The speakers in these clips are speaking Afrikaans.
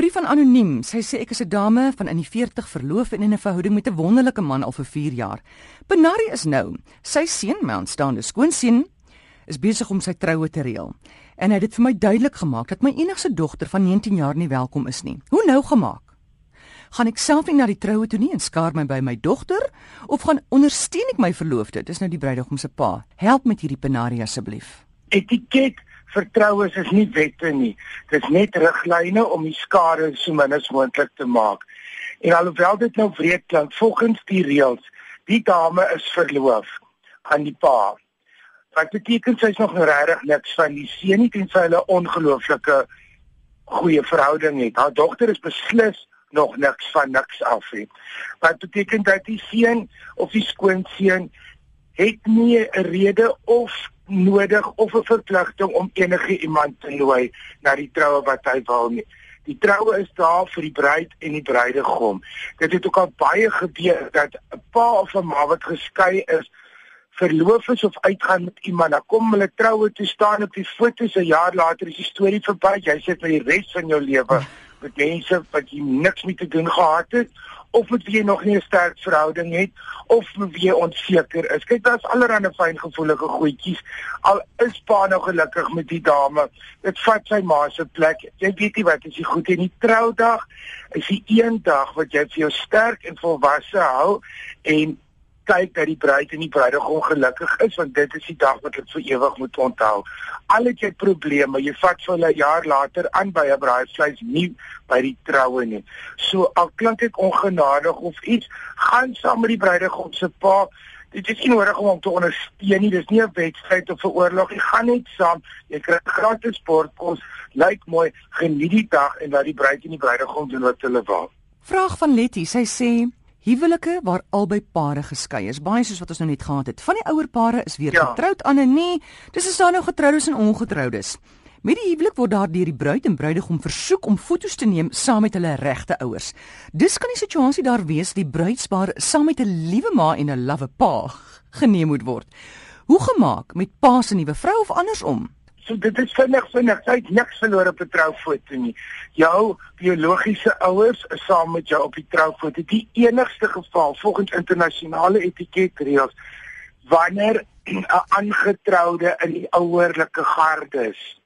brief van anoniem. Sy sê ek is 'n dame van in die 40 verloof en in 'n verhouding met 'n wonderlike man al vir 4 jaar. Benari is nou. Sy seun, my aanstaande skoonseun, is besig om sy troue te reël. En hy het dit vir my duidelik gemaak dat my enigste dogter van 19 jaar nie welkom is nie. Hoe nou gemaak? Gaan ek self nie na die troue toe nie en skaar my by my dogter of gaan ondersteun ek my verloofde? Dis nou die bruidegom se pa. Help met hierdie Benari asseblief. Etiket vertroues is nie wette nie. Dit is net riglyne om die skade so min as moontlik te maak. En alhoewel dit nou wreed klink, volgens die reëls, die dame is verloof aan die pa. Wat beteken sy's nog regtig niks van die seun nie tensy hulle ongelooflike goeie verhouding het. Haar dogter is beslis nog niks van niks af nie. Wat beteken dat die seun of die skoonseun het nie 'n rede of nodig of 'n verpligting om enige iemand te nooi na die troue wat hy wil nie. Die troue is daar vir die bruid en die bruidegom. Dit het ook al baie gebeur dat 'n pa of 'n ma wat geskei is verloof is of uitgaan met iemand, dan kom hulle troue toe staan op die foto's 'n jaar later is die storie verby. Jy sit vir die res van jou lewe met mense wat jy niks mee te doen gehad het of met wie jy nog nie 'n sterk verhouding het of met wie jy onseker is. Kyk, daar's allerlei fyn gevoellige goedjies. Al is pa nou gelukkig met die dame, dit vat sy ma se plek. Jy weet nie wat is die goed in die troudag is die een dag wat jy vir jou sterk en volwasse hou en kyk dat die bruid en die bruidegom gelukkig is want dit is die dag wat hulle vir ewig moet onthou. Al het jy probleme, jy vat vir hulle 'n jaar later aan by 'n braaivleis nie by die troue nie. So al klink ek ongenadig of iets, gaan saam met die bruidegom se pa. Dit is nie nodig om hom te ondersteun nie. Dis nie 'n wedstryd of 'n oorlog nie. Gaan net saam. Jy kry gratis sportkos. Lyk mooi. Geniet die dag en laat die bruid en die bruidegom doen wat hulle wil. Vraag van Letty. Sy sê Huwelike waar albei pare geskei is, baie soos wat ons nou net gehad het. Van die ouer pare is weer ja. getroud, ander nie. Dis is daar nou getroudes en ongetroudes. Met die huwelik word daar deur die bruid en bruidegom versoek om foto's te neem saam met hulle regte ouers. Dis kan die situasie daar wees die bruidspaar saam met 'n liewe ma en 'n lawwe pa geneem moet word. Hoe gemaak met pa se nuwe vrou of andersom? So dit is vinnig vinnig. Jy het niks verloor op 'n troufoto nie. Jou biologiese ouers is saam met jou op die troufoto. Die enigste geval volgens internasionale etiketreëls wanneer 'n aangetroude in die ouerlike gardes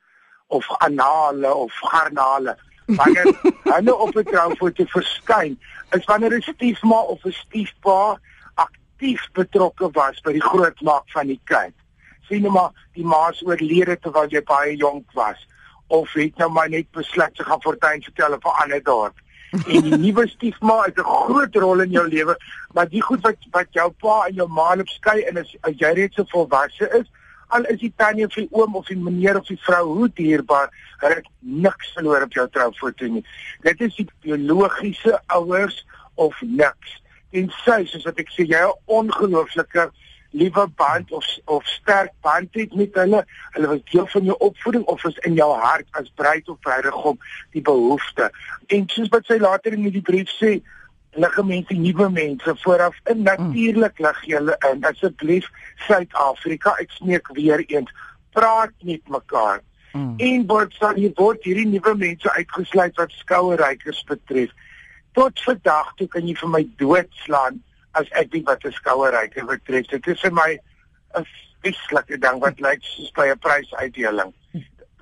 of anale of garnale wanneer hulle op 'n troufoto verskyn, is wanneer 'n stiefma of 'n stiefpa aktief betrokke was by die grootmaak van die kind sien nou maar die ma's oorlede terwyl jy baie jonk was of het nou maar net besluit te gaan fortuin vertel op 'n ander dorp. En die nuwe stiefma het 'n groot rol in jou lewe, maar die goed wat wat jou pa en jou ma op skei en as, as jy reeds so volwasse is, al is die tannie of die oom of die meneer of die vrou hoe dierbaar, hulle het niks verloor op jou troufoto nie. Dit is die biologiese ouers of niks. En sy, soos wat ek sê, jy 'n ongelooflike liewe band of of sterk band het met hulle. Hulle was deel van jou opvoeding of is in jou hart as bruid of bruidegom die behoefte. En soos wat sy later in die brief sê, lig mense nuwe mense vooraf in natuurlik lig julle in. Asseblief Suid-Afrika, ek smeek weer eens, praat met mekaar. Mm. En word sal hier word hierdie nuwe mense uitgesluit wat skouerrykers betref. Tot vandag toe kan jy vir my doodslaan as ek weet wat 'n skouerryker betref. Dit is vir my 'n vislike ding wat lyk soos by 'n prysuitdeling.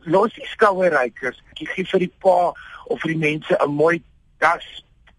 Los die skouerrykers, jy gee vir die pa of vir die mense 'n mooi das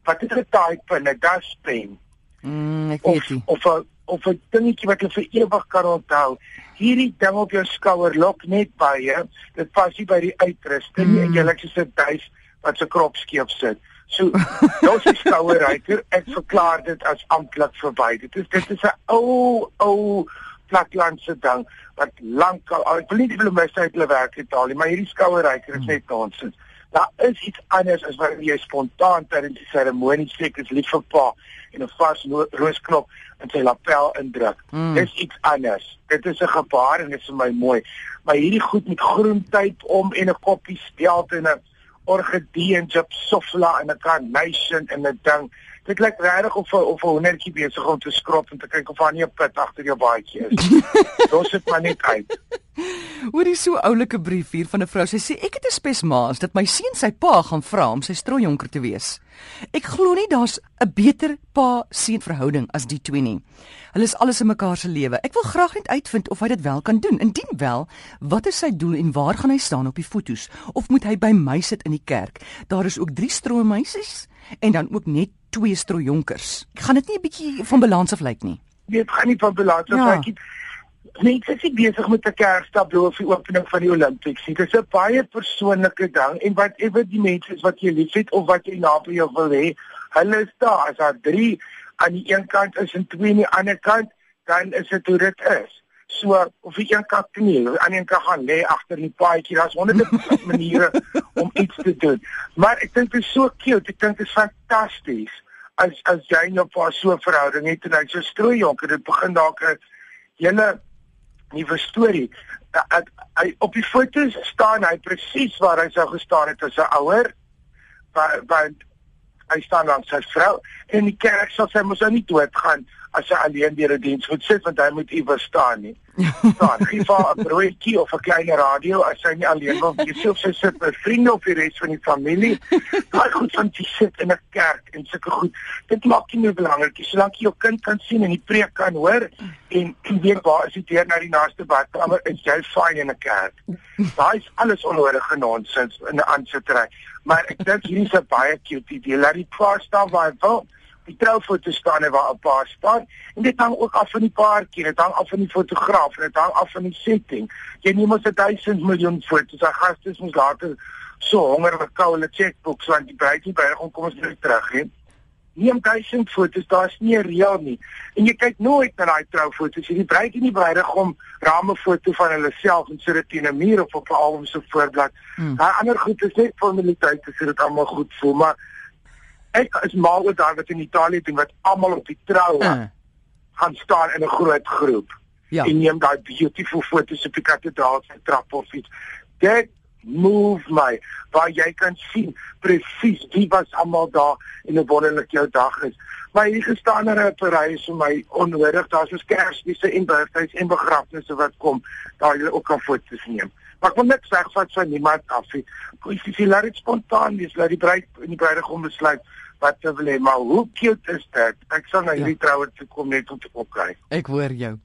wat is 'n type 'n daspen. Mm, ek weet nie. Of 'n of 'n dingetjie wat jy vir ewig kan onthou. Hierdie ding op jou skouer lok net baie. Dit pas nie by die uitrusting mm. en jy lyk soos 'n duif wat se krop skeef sit. So, ons is skouerryker. Ek verklaar dit as amptelik verby. Dit is dit is 'n ou ou platlandse ding wat lank al ek wil nie die bloemiste uit hulle werk betaal nie, maar hierdie skouerryker is net nonsens. Daar is iets anders as wanneer jy spontaan tydens die seremonie sê ek is lief vir pa en 'n vars roosknop in sy lapel indruk. Mm. Dis iets anders. Dit is 'n gebaar en dit is vir my mooi. Maar hierdie goed met groen tyd om en 'n koppie speld en 'n orgidee en gypsophylla en 'n carnation en 'n ding. Dit lyk regtig of of 'n hoendertjie besig om te skrop en te kyk of daar nie 'n put agter jou baadjie is. Los dit maar net uit. Hoorie so oulike brief hier van 'n vrou. Sy sê ek het 'n spesmaas dat my seun sy pa gaan vra om sy strooijonker te wees. Ek glo nie daar's 'n beter pa-seun verhouding as die twee nie. Hulle is alles in mekaar se lewe. Ek wil graag net uitvind of hy dit wel kan doen. Indien wel, wat is sy doel en waar gaan hy staan op die fotos? Of moet hy by my sit in die kerk? Daar is ook 3 strooimeisies en dan ook net twee strooijonkers. Gaan dit nie 'n bietjie van balans af lyk nie. Dit gaan nie van balans af lyk nie. Mense is nie besig met 'n kersttableau of die opening van die Olimpiese nie. Dit is 'n baie persoonlike ding en wat ewe die mense wat jy liefhet of wat jy naby jou wil hê, hulle is daar. As daar 3 aan die een kant is en 2 aan die ander kant, dan is dit hoe dit is. So of jy een kant knie, aan een kant gaan lê agter die paadjie, daar's honderde maniere om iets te doen. Maar ek dink dit is so cute, ek dink dit is fantasties as as jy en jou pa so 'n verhouding het en hy so strooi jonker, dit begin dalk 'n hele nuwe storie. Hy op die foto's staan hy presies waar hy sou gestaan het as 'n ouer. Want hy staan langs sy vrou en die kerk sal sy mos nou nie doodgaan as hy alleen deur 'n diens moet sit want hy moet iewers staan nie. Staan, gee vir 'n broodjie of 'n klein radio as hy nie alleen wil wees of sy sit met vriende of die res van die familie. Daai goed van die sit in 'n kerk en sulke goed. Dit maak nie meer belangrik nie. Solank jy jou kind kan sien en die preek kan hoor en weet waar is die deur na die naaste badkamer, is jy fyn in 'n kerk. Daai is alles onnodige nonsens in 'n aansittery. Maar ek dink hierdie is 'n baie cute idee. Laat die paar staan waar hy wil die troufoto staan en waar 'n paar staan en dit hang ook af van die paartjie, dit hang af van die fotograaf en dit hang af van die setting. Jy neem mos 'n duisend miljoen foto's, dan gaste mos later so honger met koue checkbooks want die bruidjie by hom kom ons net terug hè. Neem duisend foto's, daar's nie 'n reël nie. En jy kyk nooit na daai troufoto's, jy die bruidjie nie bruidegom rame foto van hulle self en sit dit teen 'n muur of op 'n album se voorblad. Hmm. Daai ander goed is net formaliteite sodat dit almal goed voel, maar ek is mal oor daai wat in Italië doen wat almal op die troue uh. gaan staan in 'n groot groep. Ja. En neem daai beautiful foto's op die kathedraal se trap of iets. Dit move my waar jy kan sien presies wie was almal daar en hoe wonderlik jou dag is. Maar hier gestaan er 'n Parys vir my onnodig. Daar's so kersfeeste en birthdays en begrafnisse wat kom. Daar jy ook kan foto's neem. Maar ek wil net sê wat sy niemand af nie. Presies, laat dit spontaan wees, laat die bruid en die bruidegom besluit wat te wil hê, maar hoe cute is dit? Ek sal na ja. hierdie ja. troue toe kom net om te kyk. Ek hoor jou.